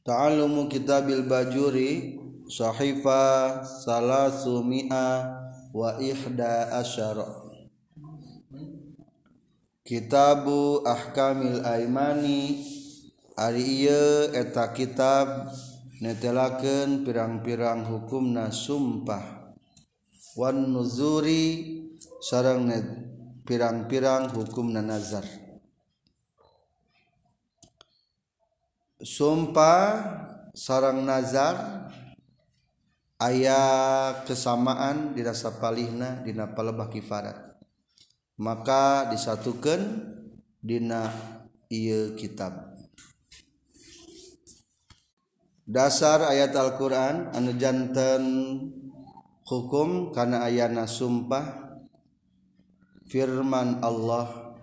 Ta'alumu kitabil bajuri Sahifa salasumia wa ihda asyara Kitabu ahkamil aimani Ari iya eta kitab netelakeun pirang-pirang hukumna sumpah. Wan nuzuri sarang pirang-pirang hukumna nazar. sumpah sarang nazar ayah kesamaan dirasa palihna dina palebah kifarat. Maka disatukan dina iya kitab. Dasar ayat Al-Quran anu jantan hukum karena ayana sumpah firman Allah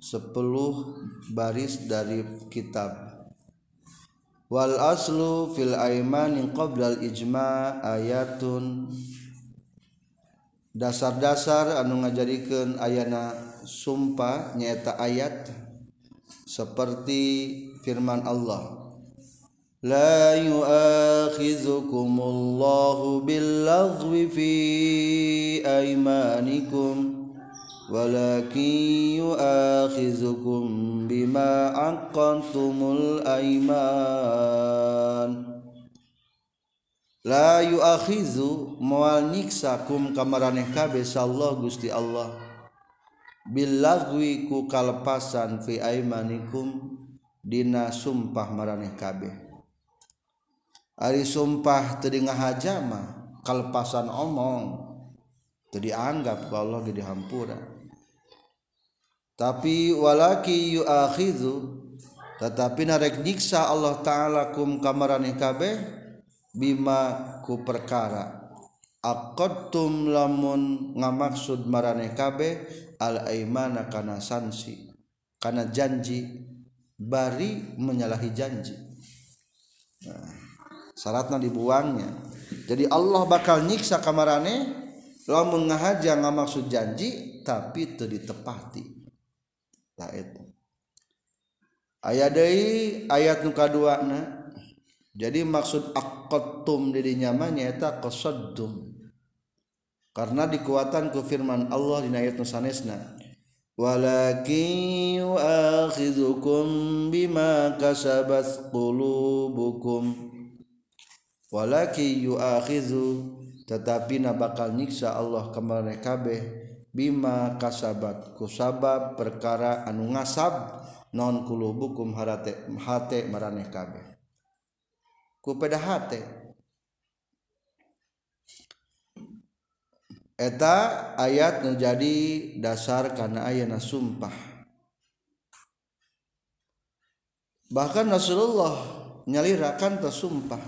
10 baris dari kitab. wal aslu fil aimani qabla al ijma ayatun. Dasar-dasar anu ngajadikeun ayana sumpah nyaeta ayat seperti firman Allah. La yu'akhidhukumullahu billagwi fi aimanikum. Walakin yu'akhizukum bima aqantumul aiman. La yu'akhizu moal nyiksa kum kamaraneh kabeh Allah Gusti Allah. Billagwi ku kalepasan fi aimanikum dina sumpah maraneh kabeh. Ari sumpah teu ngahajama kalepasan omong teu dianggap ku Allah ge dihampura tapi walaki yu'akhizu tetapi narek nyiksa Allah taala kum kamarane kabeh bima ku perkara. Aqadtum lamun ngamaksud marane kabeh al aimana kana sansi kana janji bari menyalahi janji. Nah, syaratnya dibuangnya. Jadi Allah bakal nyiksa kamarane lamun ngahaja ngamaksud janji tapi teu ditepati ayat ayat muka duana jadi maksud akotum diri nyamanyata kosodum karena dikuatan ke firman Allah di ayat nusanesna walakin yu'akhidukum bima kasabat qulubukum. Walakin yu'akhidhu tetapi na bakal nyiksa Allah kemarin kabeh Bima kasabat kusabab perkara anu ngasab non kulubukum harate hate maraneh kabeh. Ku pada hate. Eta ayat menjadi dasar karena ayat sumpah. Bahkan Rasulullah nyalirakan tersumpah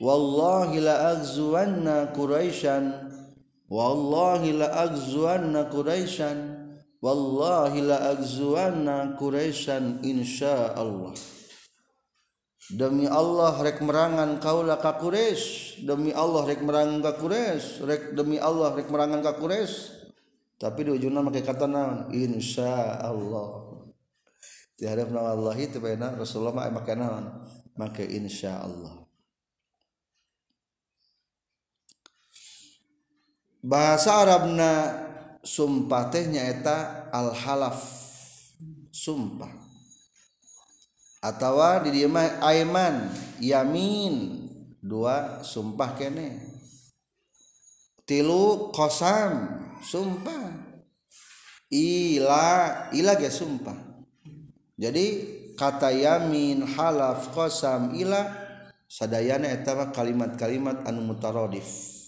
wallahi la azwanna quraisyan wallahi la agzuanna quraisyan. Wallahi la agzuanna quraisyan insyaallah. Demi Allah rek merangan kaula ka Quraisy. Demi Allah rek merangan ka Quraisy. Rek demi Allah rek merangan ka Quraisy. Tapi di ujungna make kata naon insyaallah. Di hadap Allah itu benar Rasulullah make naon make insyaallah. Bahasa Arabna sumpah teh nyaeta al-halaf. Sumpah. Atau di mah aiman yamin. Dua sumpah kene. Tilu kosam sumpah. Ila ila ge sumpah. Jadi kata yamin halaf kosam ila sadayana eta kalimat-kalimat anu mutaradif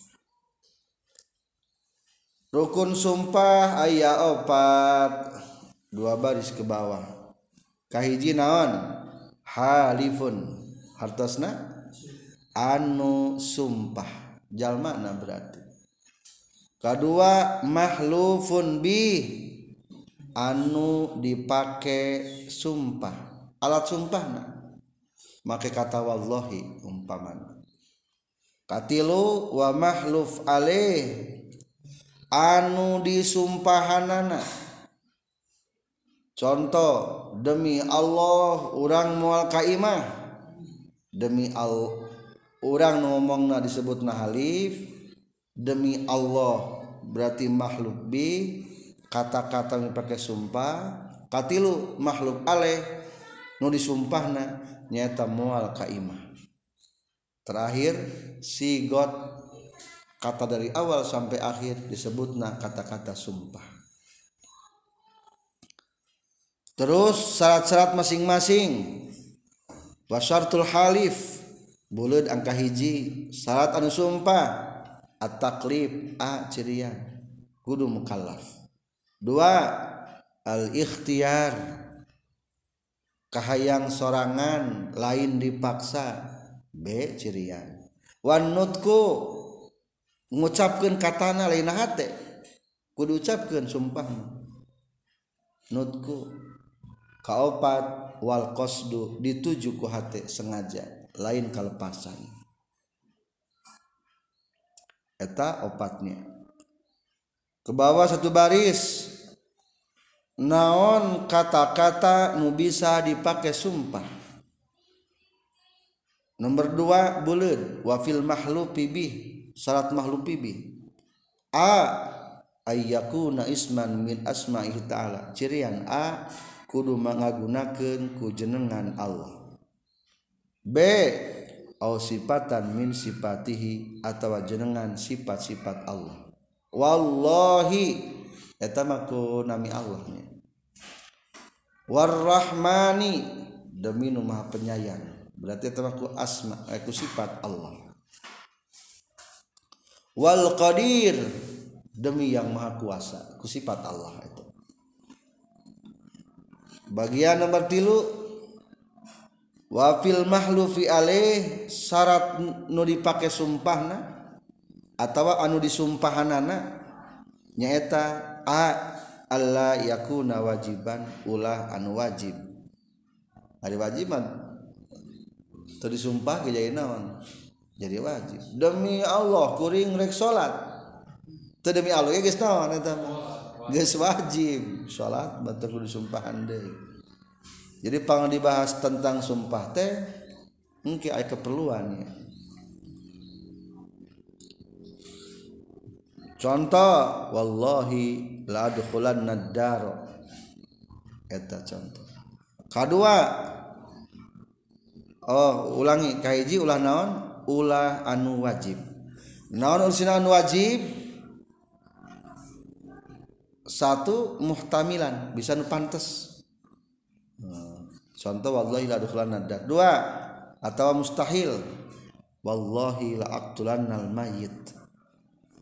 rukun sumpah ayat opat. Dua baris ke bawah. Kahiji naon? Halifun. Hartosna? Anu sumpah. Jalmana berarti. Kedua mahlufun bi. Anu dipake sumpah. Alat sumpahna make kata wallahi umpaman katilu wa mahluf alaih anu disumpahanana. Contoh demi Allah orang mual kaimah. Demi Allah orang ngomongna disebut nahalif demi Allah berarti makhluk bi kata-kata yang pakai sumpah. Katilu makhluk aleh nu disumpahna nyata mual kaimah. Terakhir sigot kata dari awal sampai akhir disebutna kata-kata sumpah. Terus syarat-syarat masing-masing. Wasyartul halif bulut angka hiji syarat anu sumpah at-taklif a cirian kudu mukallaf. Dua al-ikhtiar kahayang sorangan lain dipaksa B cirian. Wan nutku ngucapkeun katana lain hati kudu ucapkan sumpah. Nutku kaopat wal qasdu dituju ku hati sengaja lain kalepasan. Eta opatnya. Ke bawah satu baris. Naon kata-kata nu bisa dipakai sumpah? Nomor dua bulan wafil makhluk pibih syarat makhluk pibih a ayyakuna isman min asma'ihi ta'ala. Cirian a kudu mengagunakan ku jenengan Allah. B au sifatan min sifatihi atau jenengan sifat-sifat Allah. Wallahi eta mah ku nami Allahnya warrahmani demi nu maha penyayang. Berarti eta mah ku asma eh, ku sifat Allah wal qadir. Demi yang maha kuasa. Ku sifat Allah itu. Bagian nomor tilu. Wa fil mahlufi alaih. Syarat nu dipake sumpahna. Atau anu disumpahanana. Nyaeta a Allah yakuna wajiban ulah anu wajib. Hari wajiban. Tadi sumpah kejadian naon jadi wajib. Demi Allah kuring rek salat teu demi Allah ya geus naon eta geus wajib. Salat batur kudu sumpahan deui jadi pang dibahas tentang sumpah teh engke aya keperluan ya. Contoh wallahi la adkhulanna dar eta contoh. Kadua. Oh ulangi kahiji ulah naon ulah anu wajib. Naon unsina anu wajib? Satu muhtamilan. Bisa nu pantes. Hmm. Contoh wallahi la dukhlan nadar dua atau mustahil. Wallahi la aqtulannal mayyit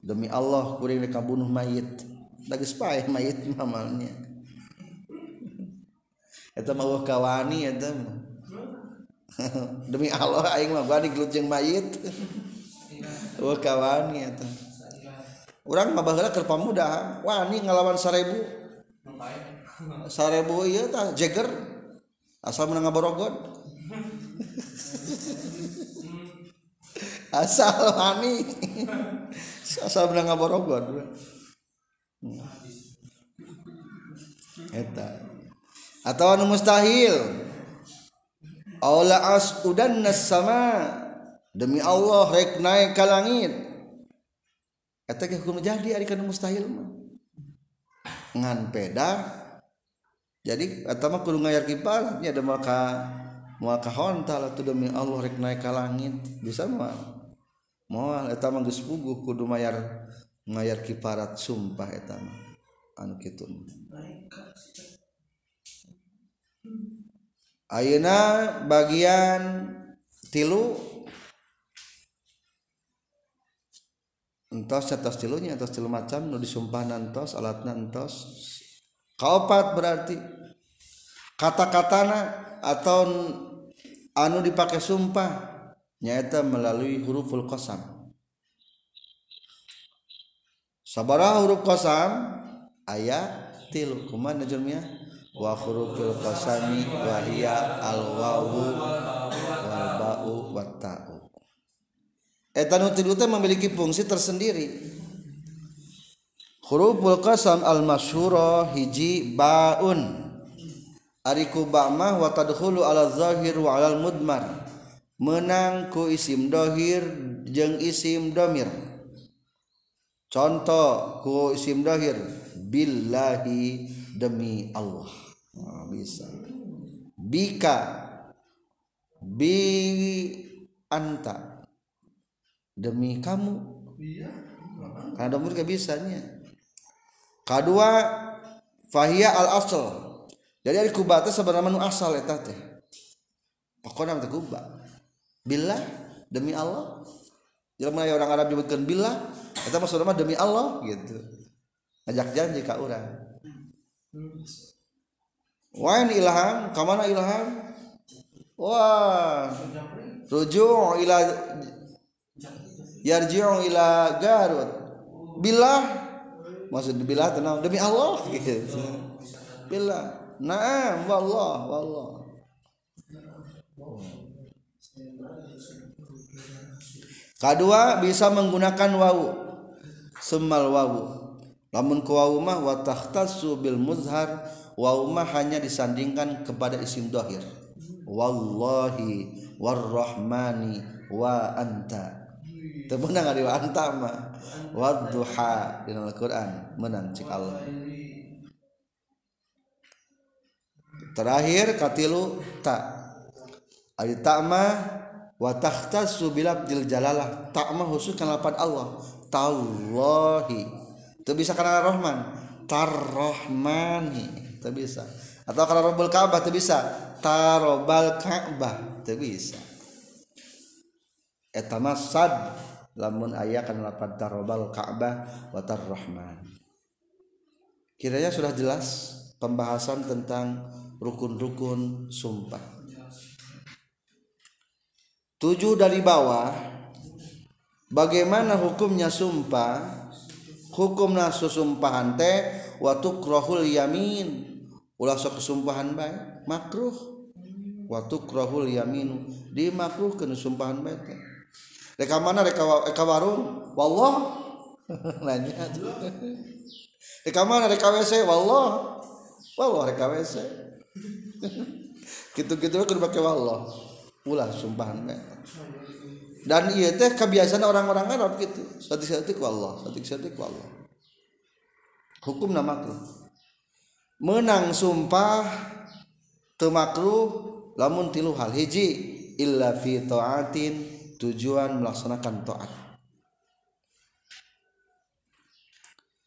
demi Allah kuring rek bunuh mayit. Lagi paeh mayit mamalnya eta mah kawani eta mah. demi Allah aing mah bani gelujeng mayit. Wah kawani eta. Urang mah baheula keur pamuda wani ngalawan 1000 1000 ieu tah jeger asal menang ngaborogon. Hmm. Asal wani. Asal menang ngaborogon. Eta. Atau anu mustahil. Aula as udan sama demi Allah rek naik ke langit. Eta ke hukum jadi ari kana mustahil mah. Ngan peda jadi eta mah kudu ngayar kipal nya ada maka maka honta lah demi Allah rek naik ke langit bisa mah moal eta mah geus puguh kudu mayar ngayar kiparat sumpah eta mah anu kitu. Hmm. Ayeuna bagian tilu. Entos atas tilunya atas tilu macam nu disumpah nantos alatna entos. Kaopat berarti. Kata-katana atau anu dipakai sumpah nyata melalui huruful qasam. Sabaraha huruf qasam ayat tilu. Kumaha jurmiah wa hurufil qasami wa hiya al wawu wal ba'u wat ta'u eta nu tilu teh memiliki fungsi tersendiri. Huruful qasam al masyhura hiji baun. Ari ku ba mah wa tadkhulu ala zahir wa ala mudmar menangku isim dhohir jeng isim domir. Contoh ku isim dhohir billahi demi Allah nah, bisa. Bika. Bi anta. Demi kamu. Karena domir gak bisanya. Kedua fahia al asal jadi ari kubah teh sebenarnya asal eta teh. Pokoknya teh kubah. Billah demi Allah. Jelema orang Arab nyebutkeun billah eta maksudna demi Allah gitu. Ngajak janji ka urang Wain ilham, kamana ilham? Wah, rujuk ila yarji'u ila Garut. Billah maksud billah tenang demi Allah. Billah. Naam wallah wallah. Kedua bisa menggunakan wawu semal wawu. Lamun ku wawu mah wa takhtassu bil muzhar wawu mah hanya disandingkan kepada isim dohir. Wallahi warrahmani wa anta. Temenang ari wa anta mah. Wadduha di Al-Qur'an menang cik Allah. Terakhir katilu ta. Ari ta mah wa takhtassu bil abdil jalalah tak mah khusus kana lapan Allah tallahi itu bisa karena rahman tarrahmani itu bisa. Atau karena rabbul ka'bah itu bisa. Tarobal ka'bah itu bisa. Eta sad lamun aya kana lapan tarobal ka'bah wa tarrahman kiranya sudah jelas pembahasan tentang rukun-rukun sumpah. Tujuh dari bawah bagaimana hukumnya sumpah? Hukum nasu sumpahan teh waktu krohul yamin ulah sok kesumpahan baik makruh. Waktu krohul yaminu. Dimakruh kena sumpahan baik reka mana? Reka, reka warung? Wallah. Nanya reka mana? Reka wc wallah. Wallah reka wc gitu-gitu kudu pakai wallah. Ulah sumpahan baik dan iya teh kebiasaan orang-orang Arab gitu. Satik-satik wallah satik-satik wallah. Hukum nama makruh. Menang sumpah temakruh lamun tilu hal hiji illa fi taatin tujuan melaksanakan taat.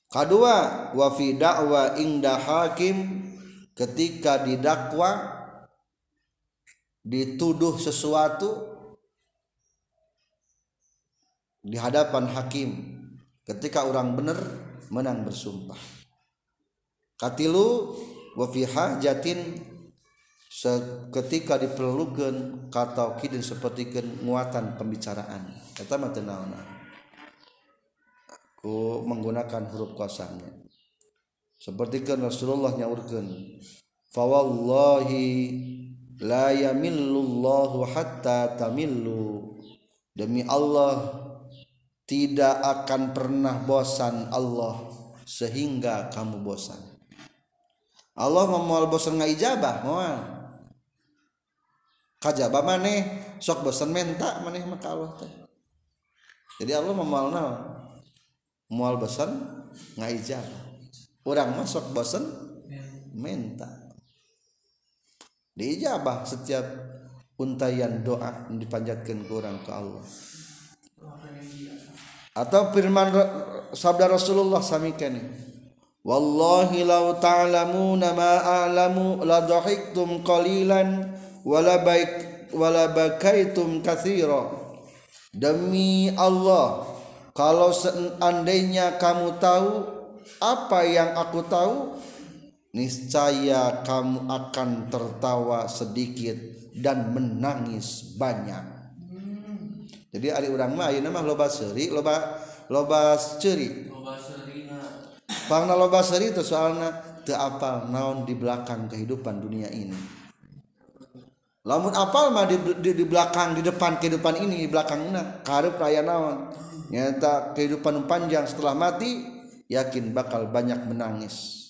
Kedua wa fi da'wa ingda hakim ketika didakwa dituduh sesuatu di hadapan hakim. Ketika orang benar menang bersumpah katilu wa fi hajatin ketika diperlukan kata kidin seperti muatan pembicaraan. Mah teu ku menggunakan huruf kosamnya seperti kan Rasulullah nyaurkeun. Fa wallahi la yamillullahu hatta tamillu. Demi Allah tidak akan pernah bosan Allah sehingga kamu bosan Allah memual bosan nggak ijabah moal kajabah maneh sok bosan menta maneh maka Allah teh. Jadi Allah memual naon mual bosan nggak ijabah orang masuk bosan menta diijabah setiap untayan doa dipanjatkan ke orang ke Allah. Atau firman sabda Rasulullah samikani wallahi law ta'lamuna ma a'lamu la dhahiktum qalilan wala baik wala bakaitum katsira demi Allah kalau seandainya kamu tahu apa yang aku tahu niscaya kamu akan tertawa sedikit dan menangis banyak. Jadi ari urang mah ayeuna mah loba seuri loba loba ceuri pangna loba seuri itu soalna teu apal naon di belakang kehidupan dunia ini. Lamun apal mah di, di, di belakang di depan kehidupan ini di belakangna karep raya naon. Nyata kehidupan panjang setelah mati yakin bakal banyak menangis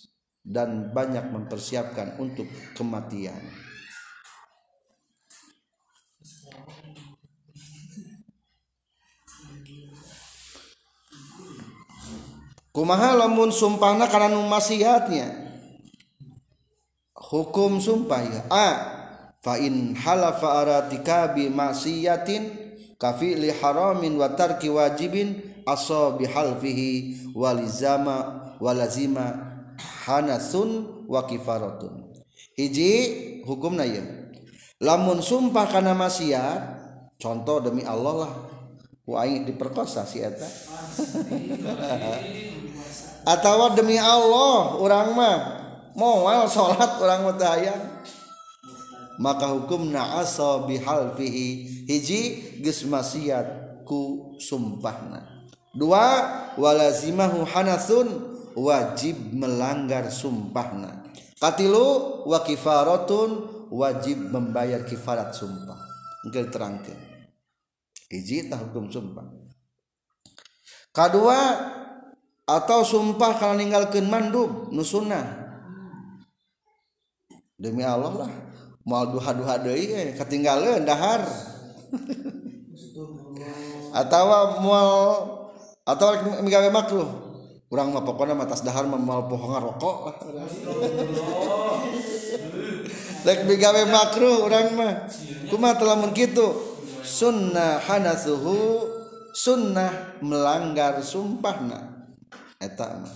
dan banyak mempersiapkan untuk kematian kumaha lamun sumpahna karena maksiatnya hukum sumpah ya. A. Fa in halafa aratika bi maksiatin li haramin wa tarki wajibin asa bi halfihi walizama walazima hanasun wa kifaratun. Hiji hukumna ya. Lamun sumpah karena maksiat contoh demi Allah lah aing diperkosa si eta. Atau demi Allah orang mah moal salat orang mutayang maka hukum asa bihalfihi. Hiji geus ku sumpahna. Dua walazimahu hanasun wajib melanggar sumpahna. Katilu wa kifaratun wajib membayar kifarat sumpah. Engke terangkeun hiji tah hukum sumpah. Kedua atau sumpah kalau ninggalkeun mandub nu sunnah. Demi Allah lah. Mau duha-duha deui eh ketinggalan dahar. Atau mau atau migawe makruh. Kurang mah pokoknya matas dahar mah mal pohongan rokok lek migawe makruh urang mah. Kumaha telah kitu sunnah hanasuhu sunnah melanggar sumpahna. Eta mah.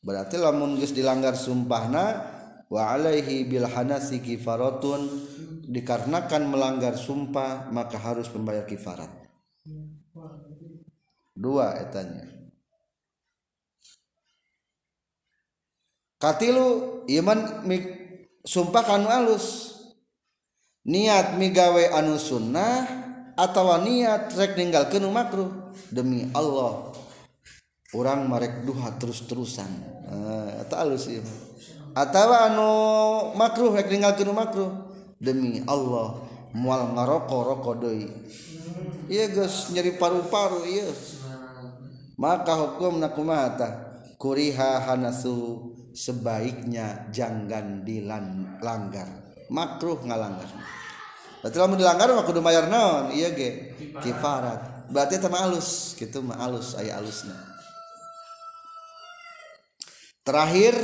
Berarti lamun geus dilanggar sumpahna wa alaihi bil hanasi kifaratun dikarenakan melanggar sumpah maka harus membayar kifarat. Dua etanya. Katilu iman sumpah kanu alus niat migawe anu sunnah atau niat rek ninggal kenu makruh demi Allah. Orang marek duha terus-terusan. Eh, uh, atau alus atau anu makruh rek ninggal kenu makruh demi Allah. Mual ngaroko roko doi iya guys nyeri paru-paru iya maka hukum nakumata kuriha hanasu sebaiknya jangan dilanggar makruh ngalanggar berarti lamun dilanggar mah kudu mayar naon? Iya ge. Kifarat. Berarti eta mah alus kitu mah alus aya alusna. Terakhir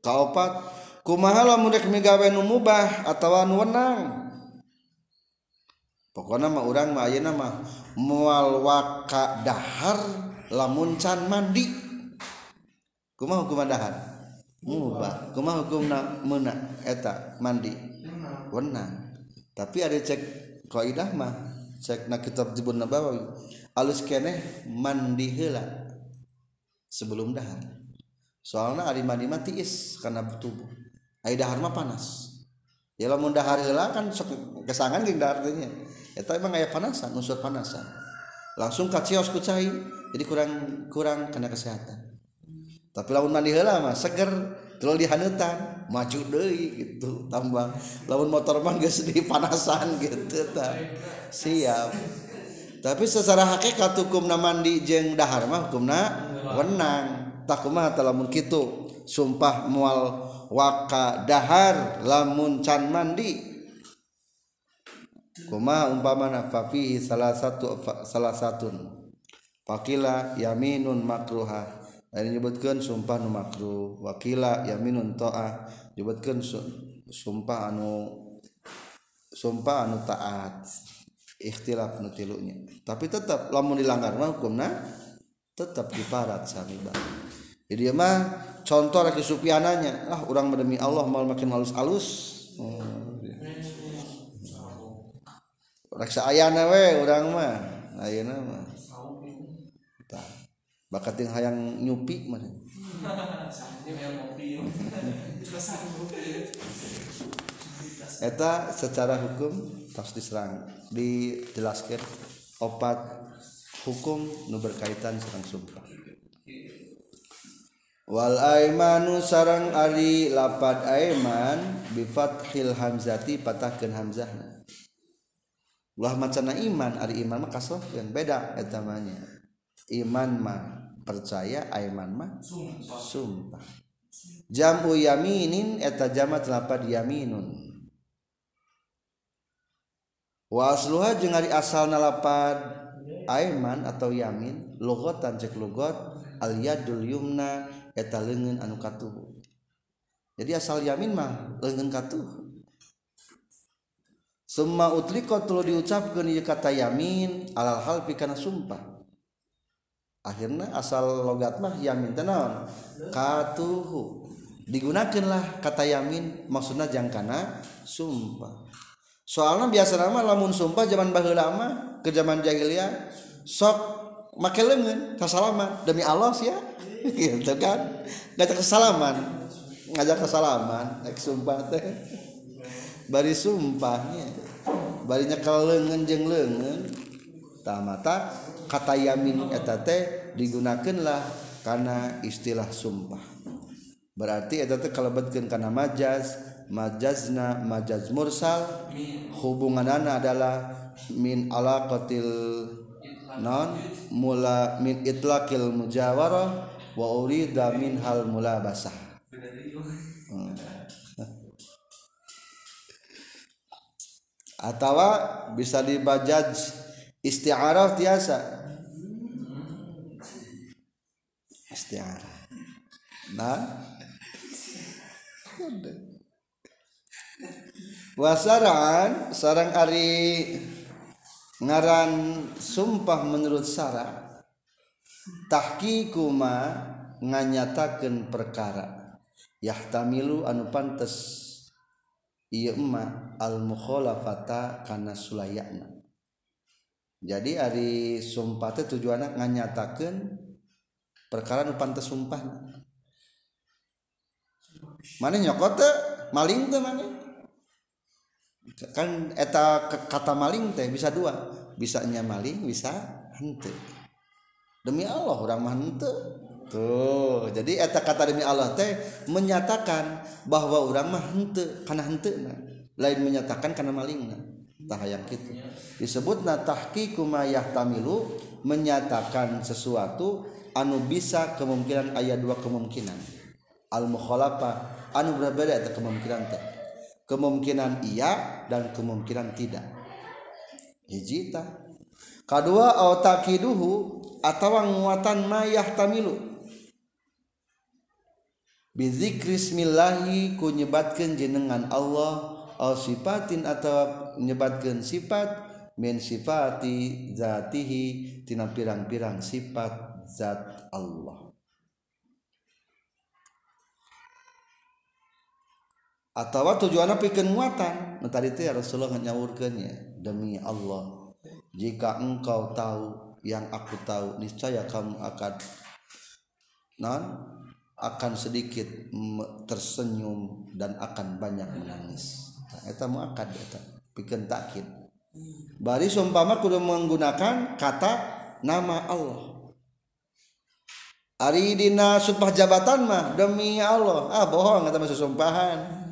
kaopat kumaha lamun rek migawe nu mubah atawa nu wenang? Pokokna mah urang mah ayeuna mah moal waka dahar lamun can mandi. Kumaha hukuman dahar? Mubah. Kumaha hukumna meuna eta mandi. Wenang. Tapi ada cek kaidah mah cek na kitab Tibun Nabawi. Alus keneh mandi heula sebelum dahar. Soalnya hari mandi mati is karena tubuh. Hari dahar mah panas. Ya lamun dahar heula kan kesangan geng daharnya itu emang aya panasan unsur panasan. Langsung ka cios ku cai jadi kurang kurang kena kesehatan. Tapi lamun mandi heula mah seger kalau di hanutan maju deui gitu tambah lamun motor mah di panasan gitu ta siap. Tapi secara hakikat hukumna mandi jeung dahar mah hukumna wenang. Takuma lamun kitu. Sumpah mual waka dahar lamun can mandi. Kuma umpamana fafihi salah satu salah satu fakila yaminun makruha menyebutkan sumpah nu makruh wakila yaminun to'ah. Nyebutkan sumpah anu sumpah anu taat ikhtilaf nu tilunya. Tapi tetap lamun dilanggar mah hukumna tetap diparat sami jadi mah contoh raki supiananya lah orang demi Allah mau makin halus halus hmm. Raksa ayana we orang mah. Ayana mah. Bakat yang hayang nyupi mana Eta secara hukum tas diserang dijelaskan opat hukum nu berkaitan serang sumpah Wal aimanu sarang ari lapad aiman bifat hil hamzati patahkeun hamzahna. Ulah macana iman ari iman mah yang beda etamanya. Iman mah percaya aiman mah sumpah. sumpah. Jamu yaminin eta jamat lapad yaminun. Wa asluha jeung ari asalna lapad aiman atau yamin logotan cek logot aliyadul yumna eta lengan anu katuh jadi asal yamin mah lengan katuh semua utliko tuh diucapkan ieu kata yamin alal halfi kana sumpah akhirnya asal logat mah yamin tenaon katuhu. Digunakanlah kata yamin maksudnya jangkana sumpah. Soalnya biasa nama lamun sumpah zaman baheula mah ke zaman jahiliyah sok make leungeun kasalaman. Demi Allah sih ya. Gitu kan? Ngajak kesalaman. Ngajak kesalaman nek sumpah teh. Bari sumpahnya. Bari nyekel leungeun tamata kata yamin eta teh digunakanlah karena istilah sumpah. Berarti eta teh kalebetkeun kana majaz majazna majaz mursal hubunganana adalah min alaqatil non mula min itlaqil mujawarah wa urida min hal mulabasah. Hmm. atau bisa dibajaj isti'arah tiasa. istiarah nah wasaran sarang Ari ngaran sumpah menurut Sarahtakkikuma nganyatakan perkara. Yahtamilu anu pantes iya emma al almukholafata karena Sulayakna. Jadi Ari sumpah sumpate tujuan nganyatakan perkara anu pantes sumpah. Mana nyokot maling teh mana kan eta kata maling teh bisa dua. Bisanya maling bisa hente demi Allah orang mah hente tuh jadi eta kata demi Allah teh menyatakan bahwa orang mah hente karena hente nah. lain menyatakan karena maling nah. tah yang gitu disebut na tahqiqu ma yahtamilu menyatakan sesuatu anu bisa kemungkinan ayat dua kemungkinan. Al mukhalafa anu berbeda atau kemungkinan teh. Kemungkinan iya dan kemungkinan tidak. Hijita kedua autakiduhu atau nguatan mayah tamilu. Bizikri bismillahi ku nyebatkeun jenengan Allah au sifatin atau nyebatkeun sifat min sifati zatihi tina pirang-pirang sifat zat Allah. Atau tujuan pikir muatan nah, tadi itu ya Rasulullah nyawurkannya demi Allah jika engkau tahu yang aku tahu niscaya kamu akan non akan sedikit tersenyum dan akan banyak menangis. Eta mau akad eta pikir takkid bari sumpama kudu menggunakan kata nama Allah Ari dina sumpah jabatan mah demi Allah. Ah bohong kata masuk sumpahan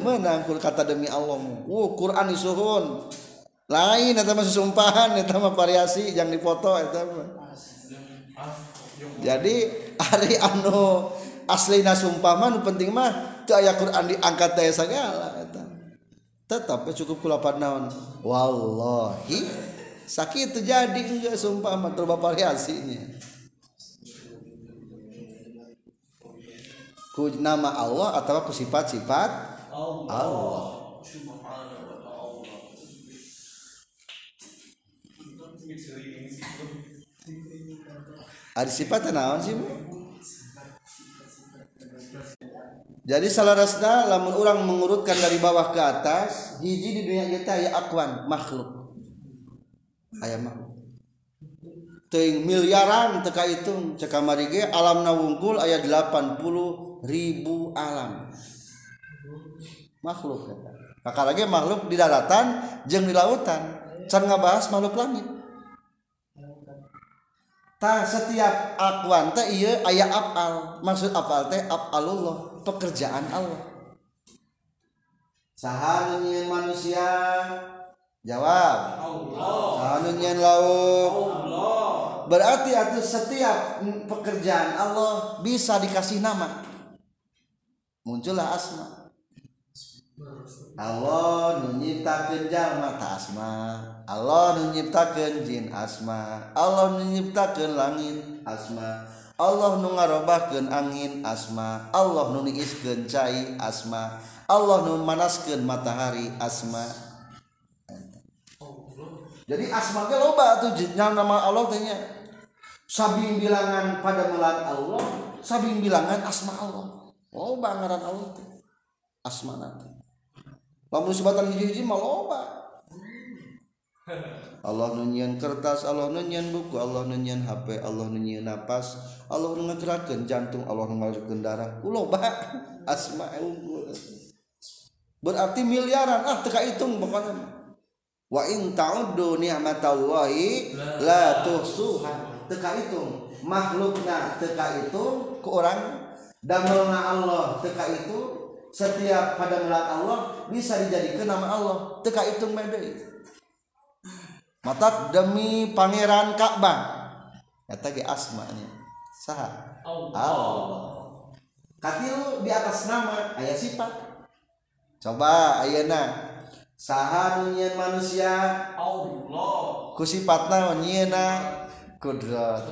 menang kata demi Allah uh, Quran disuhun. Lain atau masih sumpahan itu mah variasi yang dipoto itu jadi hari anu asli nasumpaman penting mah itu ayat Quran diangkat daya segala itu. tetap cukup kulapan naon wallahi sakit terjadi enggak sumpah mah terba variasinya ku nama Allah atau ku sifat-sifat Allah. Ada sifat naon sih jadi salah rasna lamun orang mengurutkan dari bawah ke atas hiji di dunia kita ya akwan makhluk. Ayam makhluk Ting miliaran teka itu cekamari alam nawungkul ayat 80 ribu alam. Makhluk kakak lagi makhluk di daratan jeng di lautan can ngabahas makhluk langit. Tak setiap akuan teh iya ayat apal. Maksud apal teh apalullah pekerjaan Allah. Sahanunya manusia jawab. Sahanunya lauk berarti atau setiap pekerjaan Allah bisa dikasih nama muncullah asma. Allah nunyiptakeun jalma asma. Allah nunyiptakeun jin asma. Allah nunyiptakeun langit asma. Allah nu ngarobahkeun angin asma. Allah nu niiskeun cai asma. Allah nu matahari asma. Jadi asma ge loba atuh nama Allah teh nya sabing bilangan pada melan Allah sabing bilangan asma Allah loba ngaran Allah teh. Asmana teh. Lamun sebatan hiji-hiji mah loba. Allah nunyian kertas Allah nunyian buku Allah nunyian HP Allah nunyian napas Allah ngegerakeun jantung Allah ngalirkeun darah. Loba. Asma unggul berarti miliaran. Ah teka hitung pokoknya wa in ta'uddu ni'matallahi la tuhsuha. Teka hitung makhlukna teka hitung ke orang damelna Allah teka itu setiap pada melat Allah bisa dijadikan nama Allah. Teka hitung mede mata demi pangeran Ka'bah. Kata ge asmanya saha? Allah. Katilu di atas nama ayat sifat. Coba ayana saha nunyian manusia? Allah. Ku sifatna nyieuna kudrat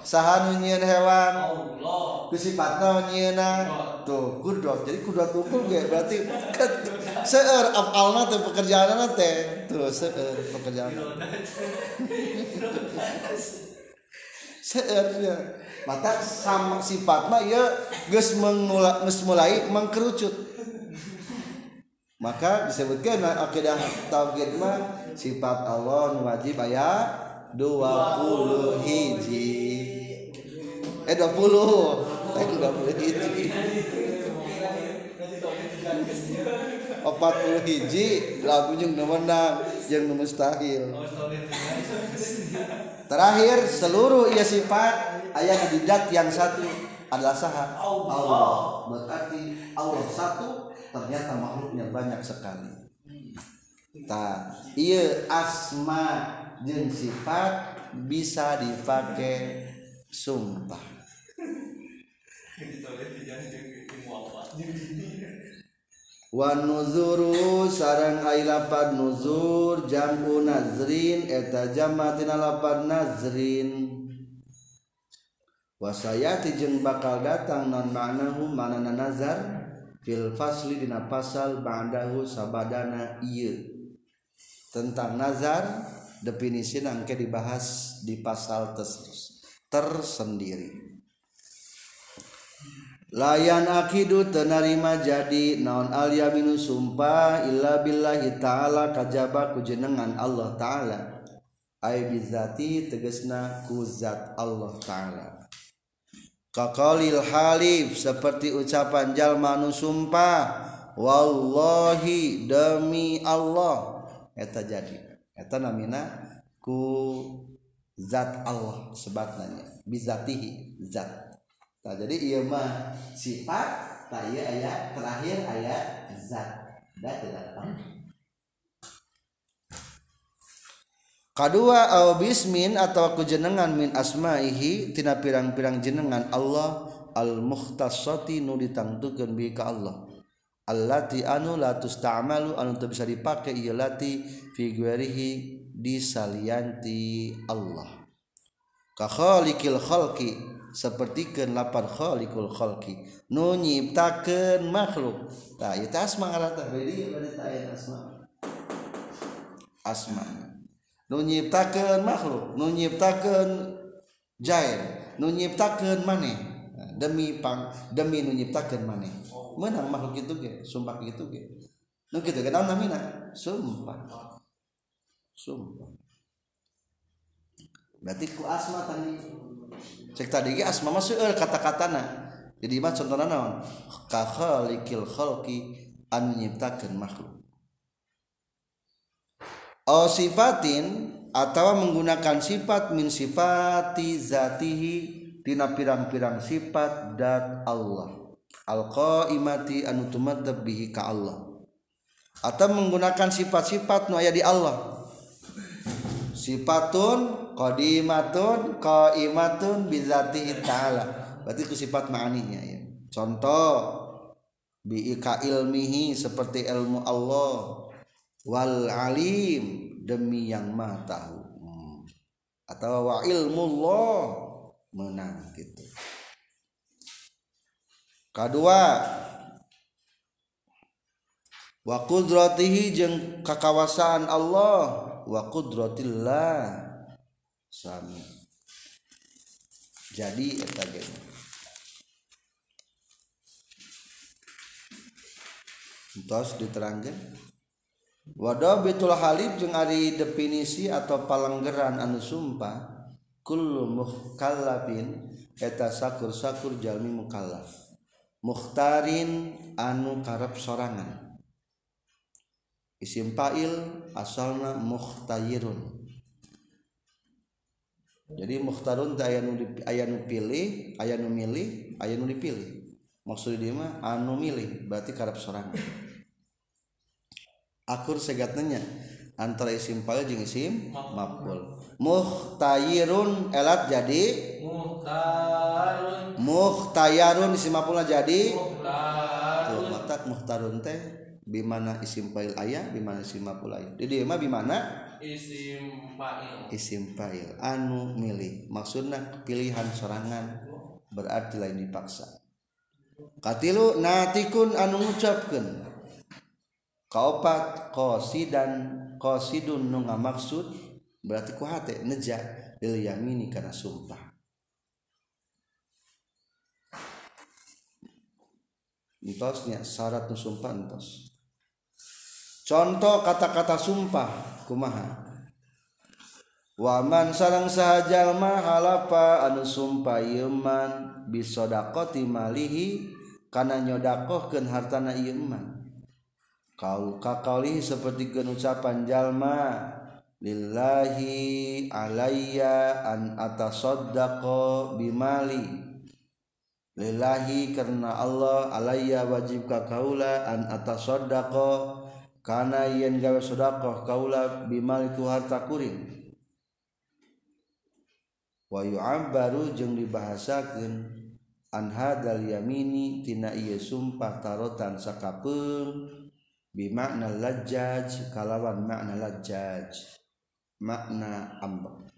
saha nunyian hewan? Ku sifatna nyieuna tuh kudrat jadi kudrat hukum ge berarti seueur afalna teh pekerjaanna teh. Tuh seueur pekerjaan. Seueur ya mata sama sifat mah ya geus mulai geus mulai mengkerucut. Maka disebutkan akidah tauhid mah sifat Allah nu wajib aya 20 hiji. Eh 20 eh 20 hiji. 40 hiji lagu nu menang nu mustahil. Terakhir seluruh ia sifat ayat di yang satu adalah saha. Allah berarti Allah satu ternyata makhluknya banyak sekali. Nah iya asma jeung sifat bisa dipakai sumpah. Wa nuzuru sarang ai lapad nuzur jamu nazrin eta jama tina lapad nazrin. Wasayati jeung bakal datang non ma'nahu manana nazar fil fasli dina pasal ba'dahu sabadana ieu. Tentang nazar definisi angke dibahas di pasal tersendiri. Layan akidu tenarima jadi naon al yaminu sumpah illa billahi ta'ala kajaba ku jenengan Allah ta'ala. Ay bizati tegesna ku zat Allah ta'ala. Kakalil halif seperti ucapan jalma sumpah wallahi demi Allah. Eta jadi eta namina ku zat Allah sebatnanya bizatihi zat. Nah, jadi iya mah sifat tak iya ayat terakhir ayat zat. Dah tidak Kedua au bismin atau ku jenengan min asmaihi tina pirang-pirang jenengan Allah al mukhtasati nu ditangtukeun bi ka Allah allati anu la tusta'malu anu teu bisa dipake ieu lati fi ghairihi di salianti Allah. Ka khaliqil khalqi sapertikeun lapar khaliqul khalqi nu nyiptakeun makhluk. Tah ieu asma ngaranna beudy bari asma. Asma. Nu nyiptakeun makhluk nu nyiptakeun jair nu nyiptakeun maneh. Demi pang demi nu nyiptakeun maneh menang makhluk itu ge? Sumpah gitu ge. Nu kitu ge. Naon namina sumpah. Sumpah. Berarti ku asma tadi. Cek tadi ge asma mah seueur kata-katana jadi mah contohna naon? Ka khaliqil khalqi anu nyiptakeun makhluk. Au sifatin atau menggunakan sifat min sifati zatihi tina pirang-pirang sifat dat Allah al-qaimati anu tumadzab bihi ka Allah. Atau menggunakan sifat-sifat nu aya di Allah. Sifatun qadimatun qaimatun bizatihi ta'ala. Berarti ku sifat ma'aninya ya. Contoh biika ilmihi seperti ilmu Allah. Wal alim demi yang maha tahu. Hmm. atau wa ilmu Allah menang gitu kedua wa qudratihi jeung Allah. Wa qudratillah. Sami. Jadi eta Entos diterangkan Wadah betul halib jeung ari definisi atau palanggeran anu sumpah kullu mukallafin eta sakur-sakur jalmi mukallaf mukhtarin anu karep sorangan. Isim fa'il asalna mukhtayirun jadi mukhtarun teh aya nu aya nu pilih aya nu milih aya nu dipilih. Maksud dia mah anu milih berarti karep sorangan. Akur segatnya antara isim fa'il jeung isim maf'ul. Muhtayirun elat jadi? Muhtarun muhtayarun isim maf'ulna jadi? Muhtarun mata muhtarun teh bimana isim fa'il aya bimana isim maf'ul aya. Di dieu mah bimana? Isim fa'il. Isim fa'il. Anu milih. Maksudna pilihan sorangan. Berarti lain dipaksa. Katilu natikun anu ngucapkeun. Kaopat qasidan qasidun nu maksud berarti ku hate neja lil yamini kana sumpah. Entosnya syarat nu sumpah entos contoh kata-kata sumpah kumaha? Waman sarang sahaja halapa anu sumpah yeman bisodakoti malihi kana nyodakohkeun hartana ieu kau kakali seperti ucapan jalma lillahi alayya an atasaddaqa bimali. Lillahi karena Allah alayya wajib ka kaula an atasaddaqa kana yen gawe sedekah kaula bimali ku harta kuring. Wa yu'abbaru jeung dibahasakeun an hadal yamini tina ieu sumpah tarotan sakapeung bimakna lajaj kalawan makna lajaj makna ambek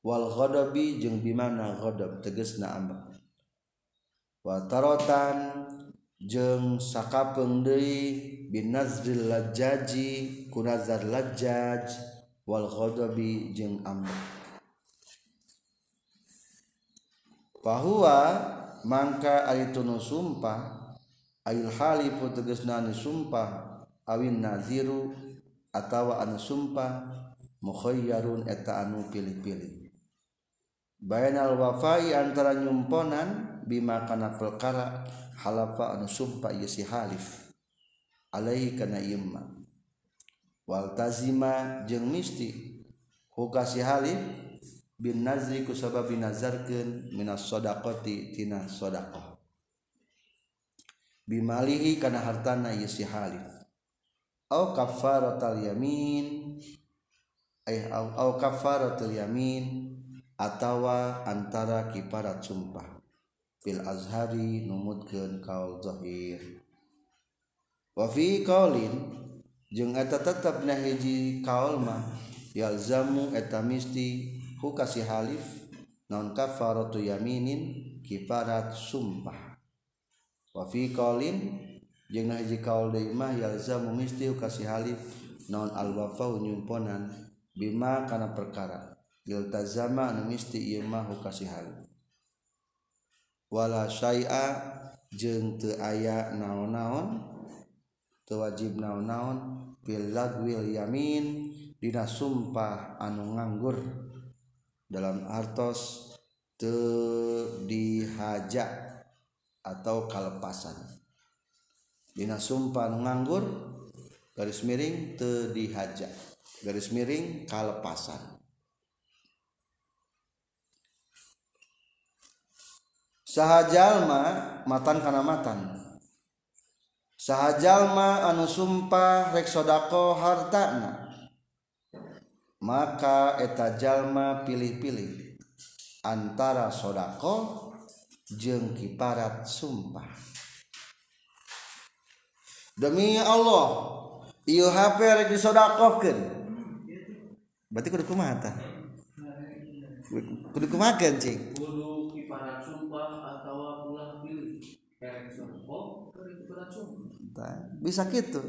wal ghadabi jeung bimana ghadab tegesna ambek wa tarotan jeung sakapeung deui binazril lajaji kunazar lajaj wal ghadabi jeung ambek bahwa mangka ari tunu sumpah ayul halifu tegesna anu sumpah awin naziru atawa anu sumpah mukhayyarun eta anu pilih-pilih. Bayanal wafai antara nyumponan bima kana perkara halafa anu sumpah ieu si halif. Alaihi kana imma wal tazima jeung misti hukasi si halif bin nazri ku sabab binazarkeun minas sadaqati tina sadaqah. Bimalihi kana hartana ieu si halif. Au kafaratul yamin eh au, au kafaratul yamin atawa antara kiparat sumpah. Fil azhari numutkeun kaul zahir. Wa fi qaulin jeung eta tetep na hiji kaul mah yalzamu eta misti hukasi halif non kafaratu yaminin kiparat sumpah wafi qaulin jeung hiji kaul deui mah yalzamu misti kasih halif non al wafa nyumponan bima kana perkara. Iltazama anu misti ieu mah kasih halif. Wala syai'a jeung teu aya naon-naon teu wajib naon-naon fil lagwil yamin dina sumpah anu nganggur. Dalam artos teu dihajak atau kalepasan. Dina sumpah nganggur garis miring te dihaja. Garis miring kalepasan. Sahajalma matan kana matan. Sahajalma anu sumpah rek sodako hartana. Maka eta jalma pilih-pilih antara sodako jeng kiparat sumpah. Demi Allah ieu HP rek disodakohkeun berarti kudu kumaha tah kudu kumaha cing kudu kiparat sumpah atau ulah pilih kerek sumpah. Kerek kiparat sumpah. Tah, bisa gitu.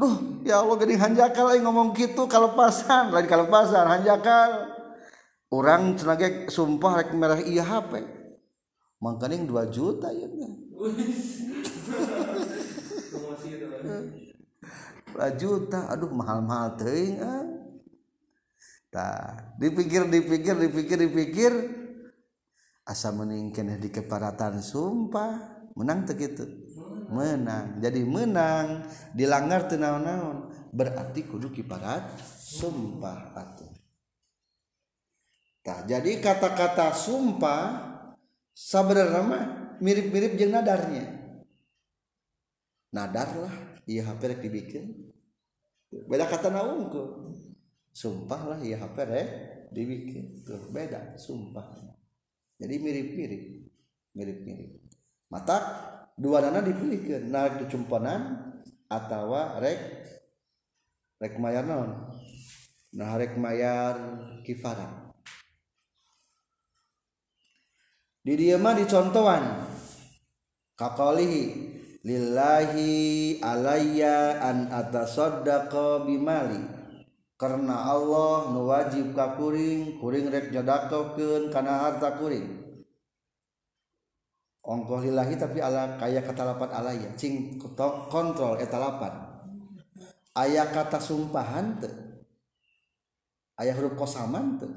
Duh, ya Allah geuning hanjakal aing ngomong gitu kalepasan, lain kalepasan hanjakal. Urang cenah ge sumpah rek merah ieu HP. Mangkaning 2 juta ya. itu Dua juta, aduh mahal-mahal teuing ah. Tah, dipikir dipikir dipikir dipikir. Asa mending keneh di keparatan sumpah. Menang teu kitu. Menang. Jadi menang. Dilanggar teu naon-naon. Berarti kudu kiparat sumpah atuh. Tah jadi kata-kata sumpah sabrama mirip-mirip jeung nadarnya. Nadarlah ieu HP rek dibikin. Beda kata naungku sumpahlah ieu HP rek dibikin tuh beda sumpah. Jadi mirip-mirip mirip-mirip. Mata dua nana dipilihkan narik dicumponan atau rek rek mayar non nah rek mayar kifaran. di dieu mah dicontohan kaqalihi lillahi alayya an atasaddaqa bimali. Karena Allah nu wajib ka kuring kuring rek nyodakokeun kana harta kuring. Ongkoh lillahi tapi ala kaya katalapan alaya cing kontrol eta lapan. Aya kata sumpahan teu. Aya huruf kosaman teu.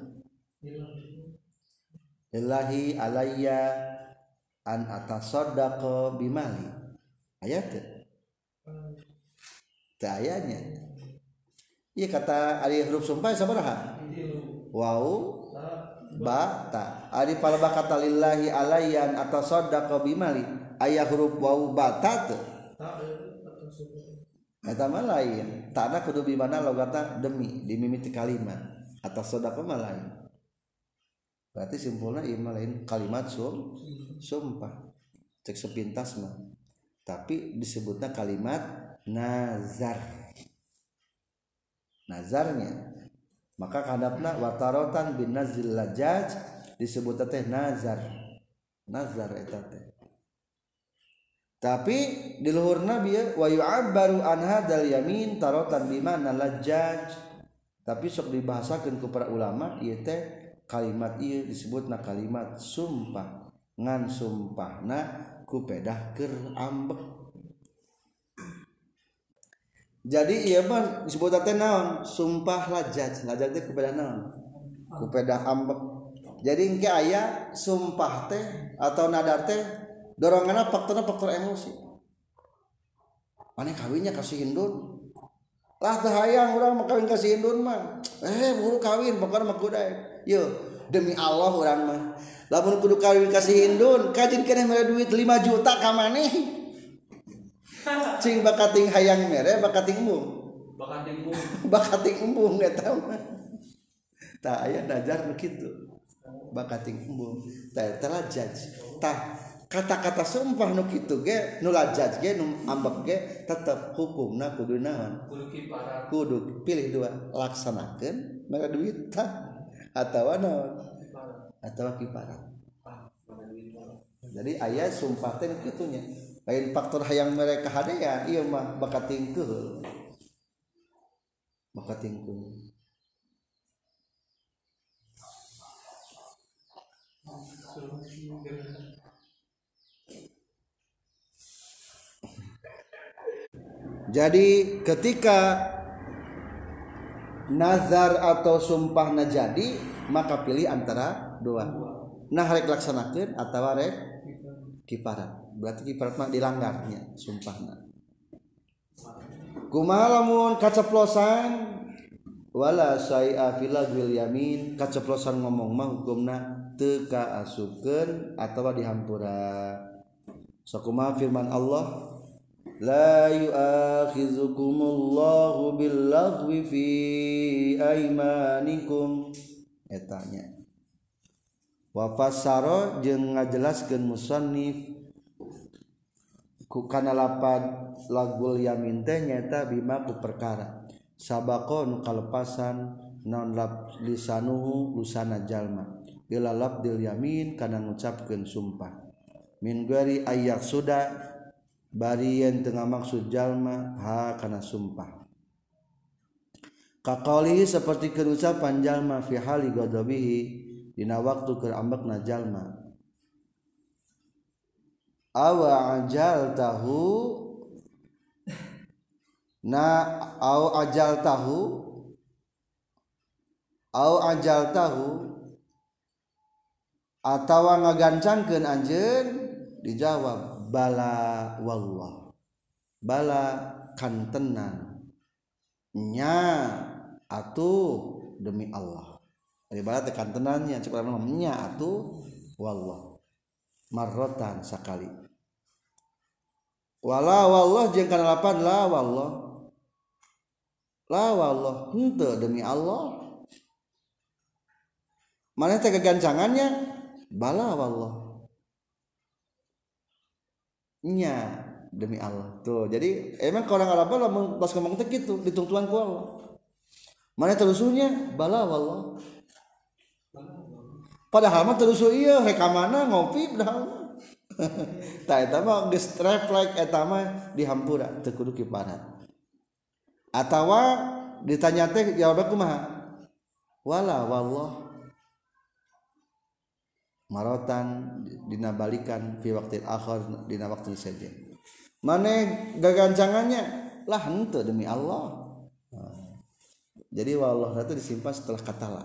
Lillahi alayya an atasaddaqa bimali. Aya teu teu ayanya Iya kata ari huruf sumpah sabaraha wau ba ta. Ari paleba kata lillahi alayyan atasaddaqa bimali. Aya huruf wau bata teu eta mah lain takna kudu bimana logata demi dimimiti kalimat. Atas sodako mah lain berarti simpulnya ieu mah lain. Kalimat sum sumpah cek sepintas mah. Tapi disebutnya kalimat nazar. Nazarnya. Maka kadapna watarotan bin nazil lajaj disebut teh nazar. Nazar eta teh. Tapi di luhur nabi ya wa yu'abbaru an hadzal yamin tarotan bimana lajaj. Tapi sok dibahasakeun ku para ulama ieu teh kalimat ieu disebutna kalimat sumpah. Ngan sumpahna ku pedah keur ambek. Jadi iya mah disebut teh naon? Sumpah lajaj. Lajaj teh kupeda naon? Kupeda ambek. Jadi engke aya sumpah teh atau nadar teh doronganna faktorna faktor emosi. Mana kawinnya kasih hindun. Lah teh hayang urang mah kawin kasih hindun mah. Eh buru kawin pokoknya mah kuda yo demi Allah urang mah. Lamun kudu kawin kasih hindun kajin keneh mere duit 5 juta ka maneh. Cing bakating hayang mere bakating embung. Bakal timbul bakating embung eta mah. Tah aya najar nu kitu bakating embung. Tah eta lajaj tah kata-kata sumpah nu kitu ge nu lajaj ge nu ambek ge tetep hukumna kudu naon? Kudu pilih dua laksanakeun mere duit tah atawa naon atawa kiparat jadi ayah sumpah teh kitunya. Lain faktor hayang mereka hadaya iya mah bakat tingkeuh bakat tingkeuh jadi ketika nazar atau sumpah jadi maka pilih antara dua. Nah rek laksanakeun atau rek kiparat berarti kiparat mah dilanggarnya sumpahna kumaha lamun kaceplosan? Wala syai'a fil yamin. Kaceplosan ngomong mah hukumna teu kaasukeun atawa dihampura. Sakumaha firman Allah لا يؤاخذكم الله باللغو في aimanikum etanya eh, wafasaro jeung ngajelaskeun musannif. Ku kana lapad lagul yamin teh nyaeta bima ku perkara. Sabaqo nu kalepasan naon lap lisanuhu lusana jalma. Ila labdil yamin kana ngucapkeun sumpah. Min gari ayak sudah bari yen tengah maksud jalma ha kana sumpah. Kakali seperti kerucapan jalma fi hali ghadabihi dina waktu keur ambekna jalma. Awa ajal tahu na au ajal tahu au ajal tahu atau ngagancangkeun anjeun dijawab bala wallah. Bala kantenan nya atuh demi Allah. Dari bala tekan tenannya cek nya atuh wallah. Marrotan sakali wala wallah jeung kana lapan la wallah. La wallah henteu demi Allah. Mana teh kegancangannya? Bala wallah nya demi Allah. Tuh jadi emang orang Arab lah pas ngomong teh gitu ditungtuan ku Allah. Mana terusunya bala wallah. Padahal mah terusu iya reka mana ngopi padahal tak eta mah geus refleks eta mah di hampura teu kudu kiparat ditanya teh jawab kumaha wala wallah marotan dina balikan fi waqtil akhir dina waktu saja. Mana gagancangannya? Lah henteu demi Allah. Jadi wallah itu disimpan setelah kata la.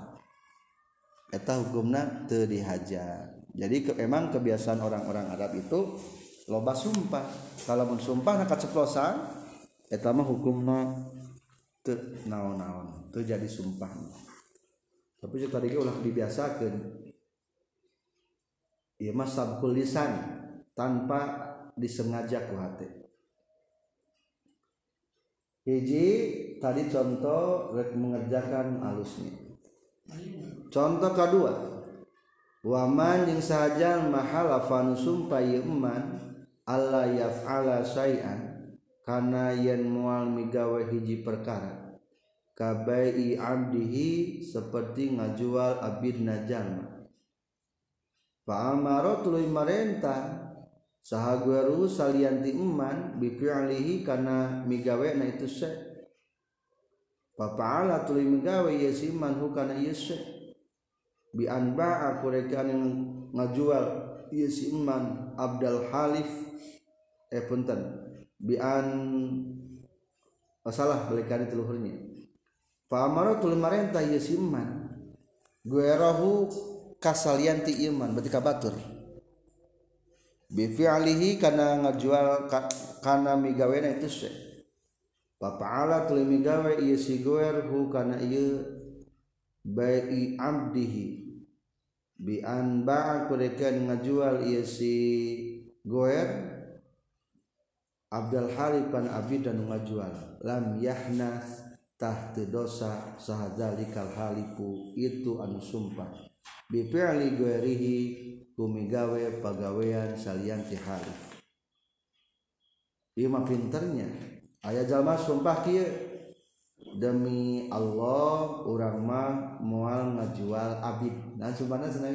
Eta hukumna teu dihajar. Jadi ke, emang kebiasaan orang-orang Arab itu loba sumpah. Kalau mun sumpah nak keceplosan eta mah hukumna teu naon-naon teu jadi sumpah. Tapi tadi ulah dibiasakeun ieu mah sabkul lisan tanpa disengaja ku hati. Hiji tadi contoh rek mengerjakan alusnya contoh kedua waman yang saja mahalafan sumpah iman Allah yaf'ala syai'an karena yen mual migawe hiji perkara. Kabai abdihi seperti ngajual abidna jalma fa amaro tuluy saha guru salianti iman bi fi'lihi kana migawe na itu se. Fa fa'ala tuluy migawe yasiman hukana yasy bian ba'a kurekan yang ngajual si iman Abdul Halif. Eh punten. Bian masalah balikan itu luhurnya. Fa amara tul marentah ieu si rohu kasalianti iman berarti kabatur. Bi fi'lihi kana ngajual kana migawena itu se. Papa tuluy migawe ieu si goer hu kana ieu bai abdihi bi an ba'a kurekan ngajual ieu si goer Abdul Halipan abid dan ngajual. Lam yahna tahti dosa sahadzalikal haliku itu anu sumpah bifi'li ghairihi kumigawe pagawean salian ti halif ieu mah pinternya. Aya jalma sumpah kieu. Demi Allah urang mah moal ngajual abid. Nah sumpahna cenah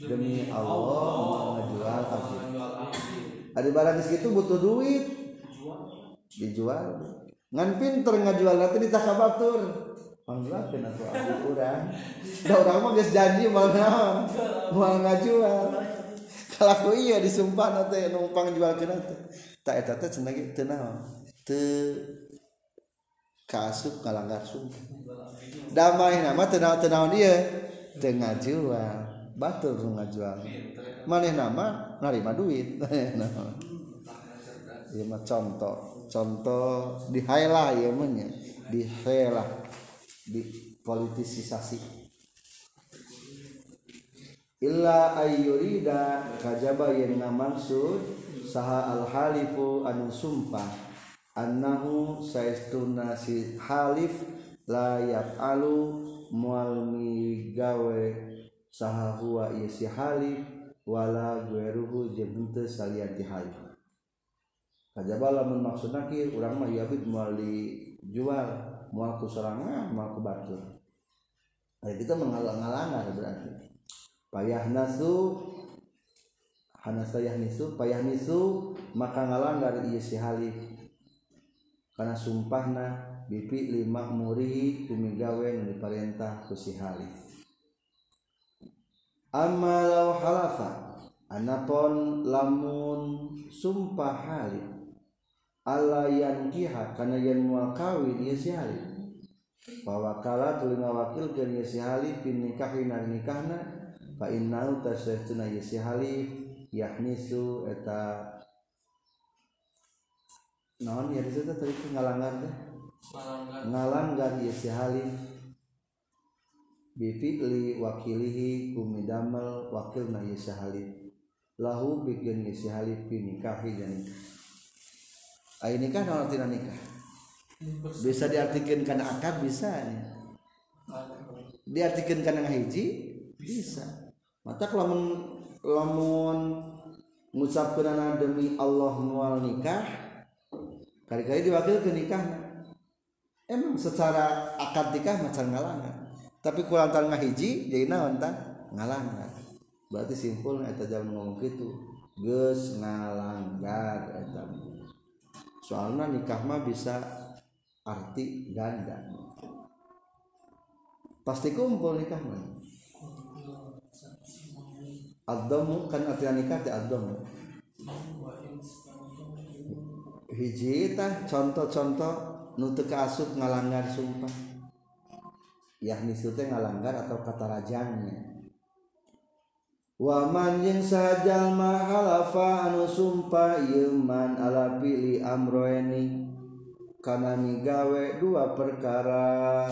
demi Allah moal ngajual abid. ada barang segitu butuh duit. Dijual. Ngan pinter ngajual nanti ditakabatur Panggulakeun atuh aku urang. Da urang mah geus janji moal naon? Moal ngajual. Kalaku iya disumpah na teh numpang jualkeun teh. Tak eh, eta teh cenah ge teu naon. Teu kaasup ngalanggar sumpah. Damai nama teu naon teu naon ieu? Teu ngajual. Batur nu ngajual. Maneh nama narima duit. Ieu mah contoh, contoh di highlight ieu mah nya. Di highlight dipolitisasi. Illa ayyurida kajaba yenna mansud saha al-halifu anu sumpah annahu saistuna si halif la yaf'alu mual gawe saha huwa si halif wala gueruhu jeung teu salian ti halif. Kajaba lamun maksudna nakir urang mah yabid mual dijual. Moal ku sorangan moal ku batur Nah, kita mengalang-alangan berarti. Payah nasu hanasa yahnisu payah nisu maka ngalanggar ieu si halif karena sumpahna bipi lima murihi kumigawe nu diparentah ku si halif amma law halafa anapun lamun sumpah halif ala yankiha kana yen moal kawin ieu si halif bahwa kala tuluy ngawakilkeun ieu si halif fi nikahina nikahna fa innahu tasyahtuna ieu si halif yahnisu eta. Naon ya di situ tadi ngalanggar Malanggar ngalanggar ieu si halif bi fi'li wakilihi kumidamel wakilna ieu si halif lahu bikin ieu si halif fi nikahi dan nikah ai nikah naon artina nikah. Bisa diartikan karena akad bisa ya. diartikan karena hiji bisa. Mata lamun lamun ngucapkeun demi Allah mual nikah kali-kali diwakil ke nikah. Emang secara akad nikah macam ngalangan. Tapi kurang tang ngahiji jadi naon tah berarti simpul eta jam ngomong gitu geus ngalanggar eta soalnya nikah mah bisa arti ganda. Pasti kumpul nikah mah. Adamu kan artinya nikah teh adamu hiji tah contoh-contoh nutu asup ngalanggar sumpah. Yakni teh ngalanggar atau kata rajangnya Waman yang sajal mahalafa anu sumpah yeman ala pilih amroeni. Karena migawe dua perkara.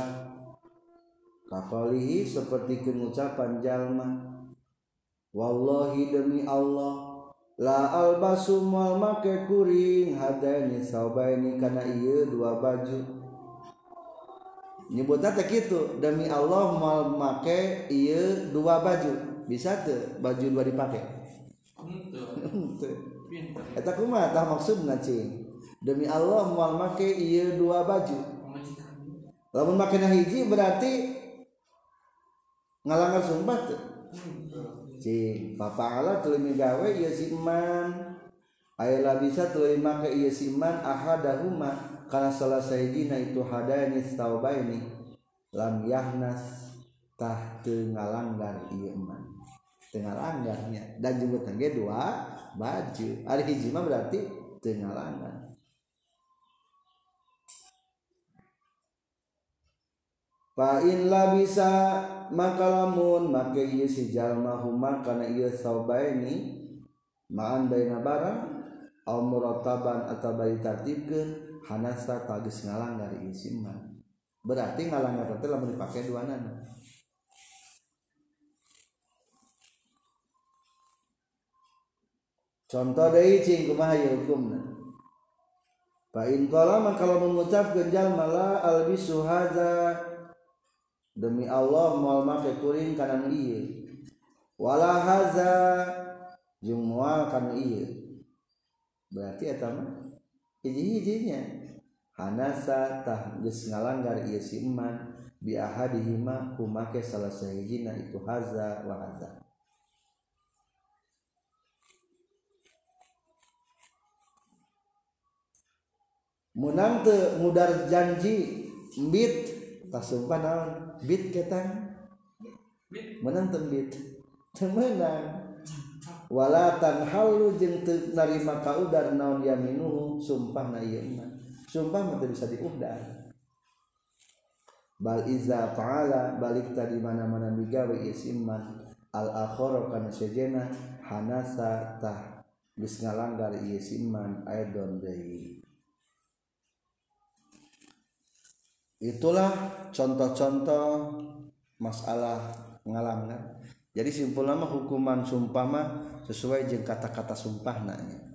Kakalihi seperti pengucapan jalma. Wallahi demi Allah la albasu mal make kuring hadani saubaini kana ieu dua baju. Nyebutna teh kitu demi Allah mal make ieu dua baju bisa teu baju dua Pinter. Eta kumaha? Tah maksudna cing demi Allah mal make ieu dua baju. Lamun makena hiji berarti ngalanggar sumpah teu cing papa Allah tuluy migawe ieu si iman aya bisa tuluy make ieu si iman ahadahuma kana salah sayidina itu hadani taubaini lam yahnas tah teu ngalanggar ieu iman teu ngalanggarnya dan jemput ge dua baju ari hiji mah berarti teu ngalanggar Fa in labisa maka lamun make ieu si jalma huma kana ieu saubaini ma'an baina barang au murattaban atau bari tartibkeun hanasa tagis ngalanggar ieu si man. Berarti ngalanggar teh lamun dipake duanana. contoh deui cing kumaha ieu hukumna fa in qala kalau mengucapkeun jalma la albisu hadza demi Allah moal make kuring kana nu ieu. Wala hadza jeung moal kana ieu. Berarti eta mah hiji-hijinya. Hanasa tah geus ngalanggar ieu si iman bi ahadihima kumake salah sahijina itu hadza wa hadza munang teu mudar janji bit. Tak sumpah naon bit ketang. Menang tembit temenang wala tanhalu jeung teu narima kaudar naon yaminuhu sumpah na mah. Sumpah mah teu bisa diudar bal iza fa'ala balik tadi mana-mana migawe iman. Al akhara kana sejena hanasa tah. Geus ngalanggar ieu iman aidon itulah contoh-contoh masalah ngalanggar jadi simpul nama hukuman sumpah mah sesuai jeung kata-kata sumpah nanya.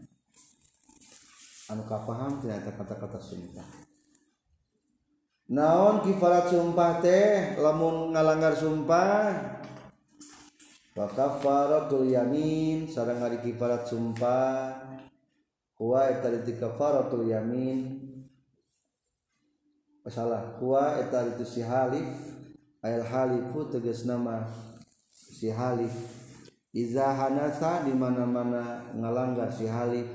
Anu kapaham ternyata kata-kata sumpah. Naon kifarat sumpah teh? Lamun ngalanggar sumpah? Wa yamin sareng ari kifarat sumpah. Huwa eta kafaratul yamin salah huwa eta itu si halif. Ayal halifu tegas nama si halif. Iza hanasa di mana-mana ngalanggar si halif.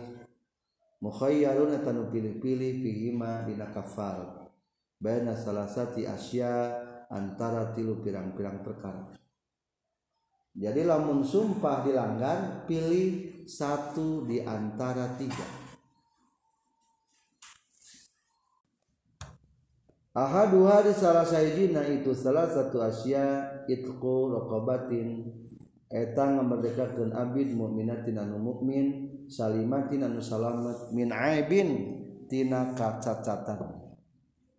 Mukhayyarun eta nu pilih-pilih fihima dina kafar baina salasati asya antara tilu pirang-pirang perkara. Jadi lamun sumpah dilanggar pilih satu di antara tiga Ahadu hari salah sayjina itu salah satu asya itqu raqabatin. Eta ngamerdekakeun abid mukminatin anu mukmin salimatin anu salamet min aibin tina kacacatan.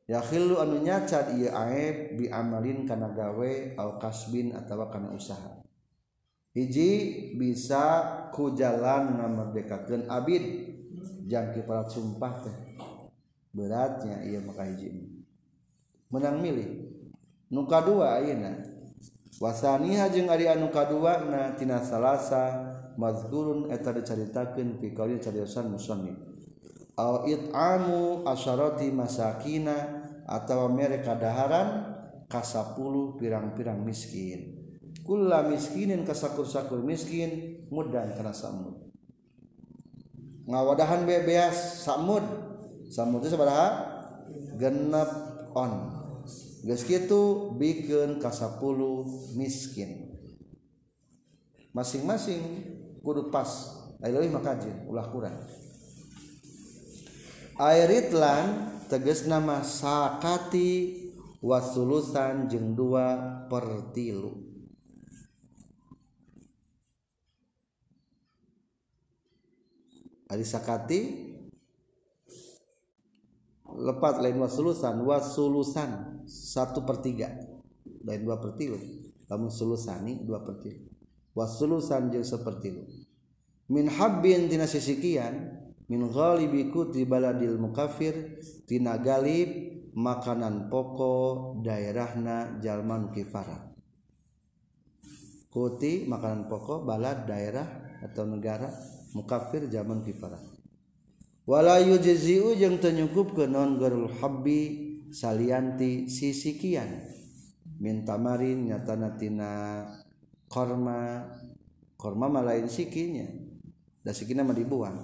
Yakhillu anu nyacat ieu aib bi amalin kana gawe au kasbin atawa kana usaha. Hiji bisa ku jalan ngamerdekakeun abid. Jangki para sumpah teh. Beratnya ieu maka hiji. menang milik nuka dua ayeuna. Wasaniha jeung ari anu kaduana tina salasa mazkurun eta dicaritakeun fi qauli cariosan musannif. Au it'amu asharati masakina atawa mere kadaharan ka 10 pirang-pirang miskin. Kulla miskinin ka sakur-sakur miskin mudan kana samud. Ngawadahan bebeas samud. Samud itu sabaraha? Genep on. geus kitu bikin ka 10 miskin. Masing-masing kudu pas. Lain leuwih makajin ulah kurang. Airitlan tegas nama sakati wasulusan jeng dua pertilu Ari sakati lepat lain wasulusan wasulusan. Satu per tiga. Lain dua per tilu lamun sulusani dua per tilu wasulusan jeung seperti itu min habbin tina sisikian min ghalibi kutri baladil mukafir tina galib makanan pokok daerahna jalman kifarat kuti makanan pokok balad daerah atau negara mukafir zaman kifarat wala yujzi'u jeung teu nyukupkeun non garul habbi salianti sisikian min tamarin nyatana tina korma korma mah lain sikinya. Da sikina mah dibuang.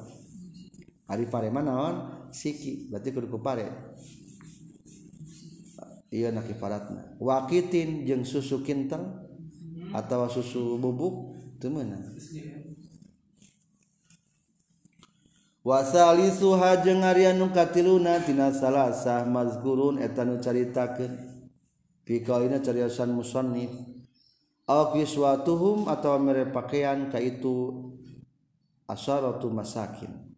Ari mah naon? Siki berarti kudu ku pare. Iya na kifaratna wakitin jeung susu kintal atau susu bubuk teu meunang wasali Suha jeung Aryan katillunatina salahsah mazgurun etanu caritakeun. Fikina cariasan musonif Alkiswatuhum atau mere pakaian kaitu asaratu masakin.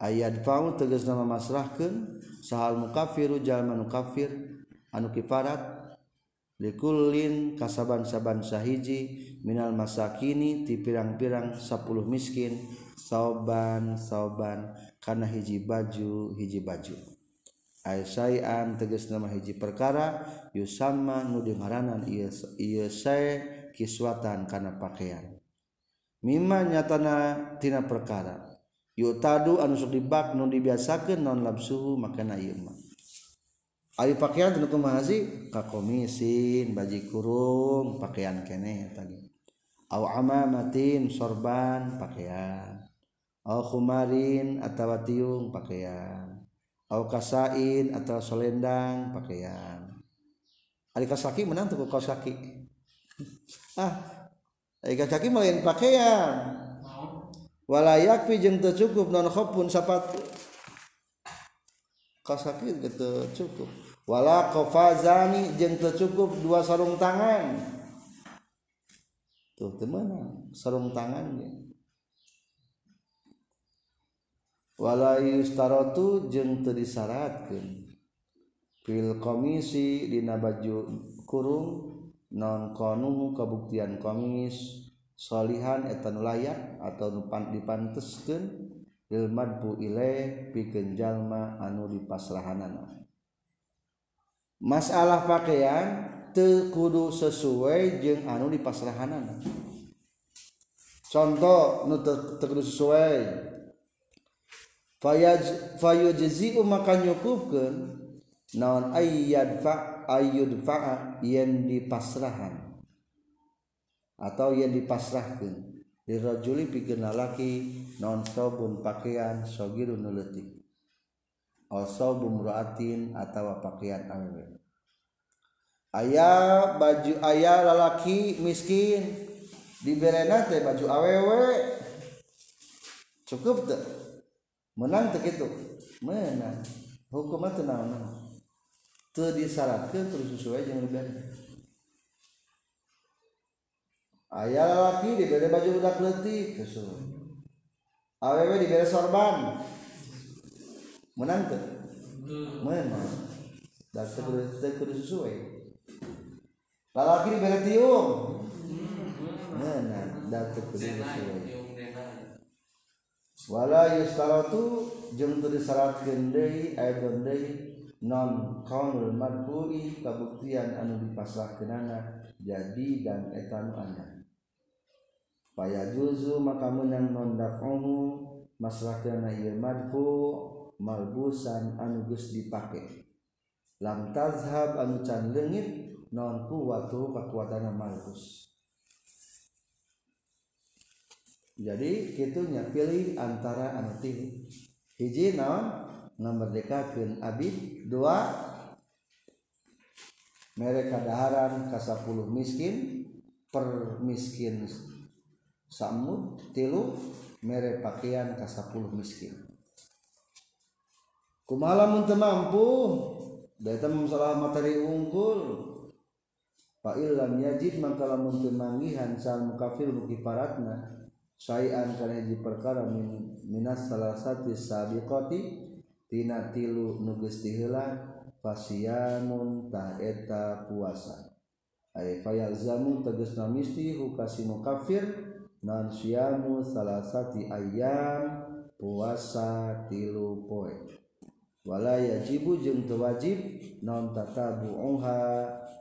Ayat fau tegas nama masrahkeun sahal mukafiru jalman kafir anu kifarat likullin kasaban-saban sahiji minal masakini ti pirang-pirang 10 miskin. Sauban sauban karena hiji baju hiji baju. Aisyaan tegas nama hiji perkara. Yusama nu ngaranan ieu ieu kiswatan kana pakaian. Mimma nyatana tina perkara. Yutadu anu sok dibak nu dibiasakeun non labsuhu makana ieu mah. Ari pakaian teu kumaha sih? Ka komisin baji kurung pakaian keneh tadi. Au amamatin sorban pakaian au khumarin atau tiung pakaian au kasain atau selendang pakaian ari kasaki menang tuh kasaki ah ari kasaki lain pakaian walayak pi jeung teu cukup non khopun sapatu. Kasaki teu cukup. Wala qafazani jeung teu cukup dua sarung tangan. Tuh teu sarung tangan walayustarotu jeung teu disyaratkeun. Fil komisi dina baju kurung non konuhu kabuktian komis solihan etan layak atau nupan dipanteskeun lil madbu ile pikeun jalma anu dipasrahanana masalah pakaian teu kudu sesuai jeung anu dipasrahanana contoh nu teu kudu sesuai. Fayujzi'u maka nyukupkeun naon ayyad fa yen dipasrahan. Atau yang dipasrahkan dirajuli pikeun lalaki non sobun pakaian sogirun leutik. Also bumraatin atau pakaian awewe. Ayah baju ayah lalaki miskin diberena teh baju awewe. Cukup tuh menang itu. Menang. Hukum itu naon? Teu disyaratkeun terus sesuai jeung rubahna aya lalaki dibere baju udah leutik kesul awewe dibere sorban. Menang. Teu menang dan teu kudu sesuai. Lalaki dibere tiung. Menang. Dan teu kudu sesuai. Wala yustaratu jeung teu disyaratkeun deui aidon deui non qaulul madhuri kabuktian anu dipasrahkeunana jadi dan etan anda paya juzu maka menang non dafahu masrahkeunana ieu madfu malbusan anu geus dipake. Lam tazhab anu can leungit non kuwatu kekuatan malbus jadi kitunya pilih antara anu tilu hiji naon? Ngamerdekakeun abid dua mereka daharan ka 10 miskin per miskin samud tilu mere pakaian ka 10 miskin. Kumaha lamun teu mampu? Da masalah materi unggul. Fa illam yajid maka lamun teu manggihan sal mukafir mugi paratna sayan kana hiji perkara min minas salah satu sabiqati tina tilu nu geus diheula fasiyamun ta eta puasa. Ay fayalzamu tegasna misti hukasinu kafir nan siyamu salah satu ayam puasa tilu poe. Wala yajibu jeung teu wajib non tatabu'uha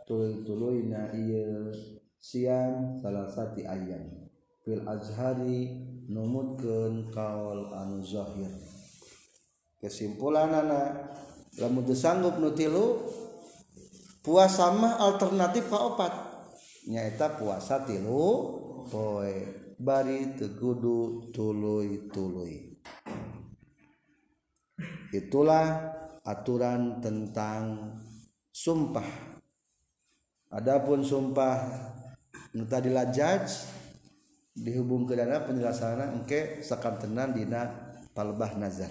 tuluy-tuluyna ieu siam salah satu ayam. Fil azhari numutkeun kaul anu zahir. Kesimpulan anak lamun teu sanggup nu tilu puasa mah alternatif ka opat. Nyaeta puasa tilu poe bari teu kudu tuluy-tuluy itulah aturan tentang sumpah. Adapun sumpah nu tadi lajaj dihubung ke dana penjelasan engke sakantenan dina palbah nazar.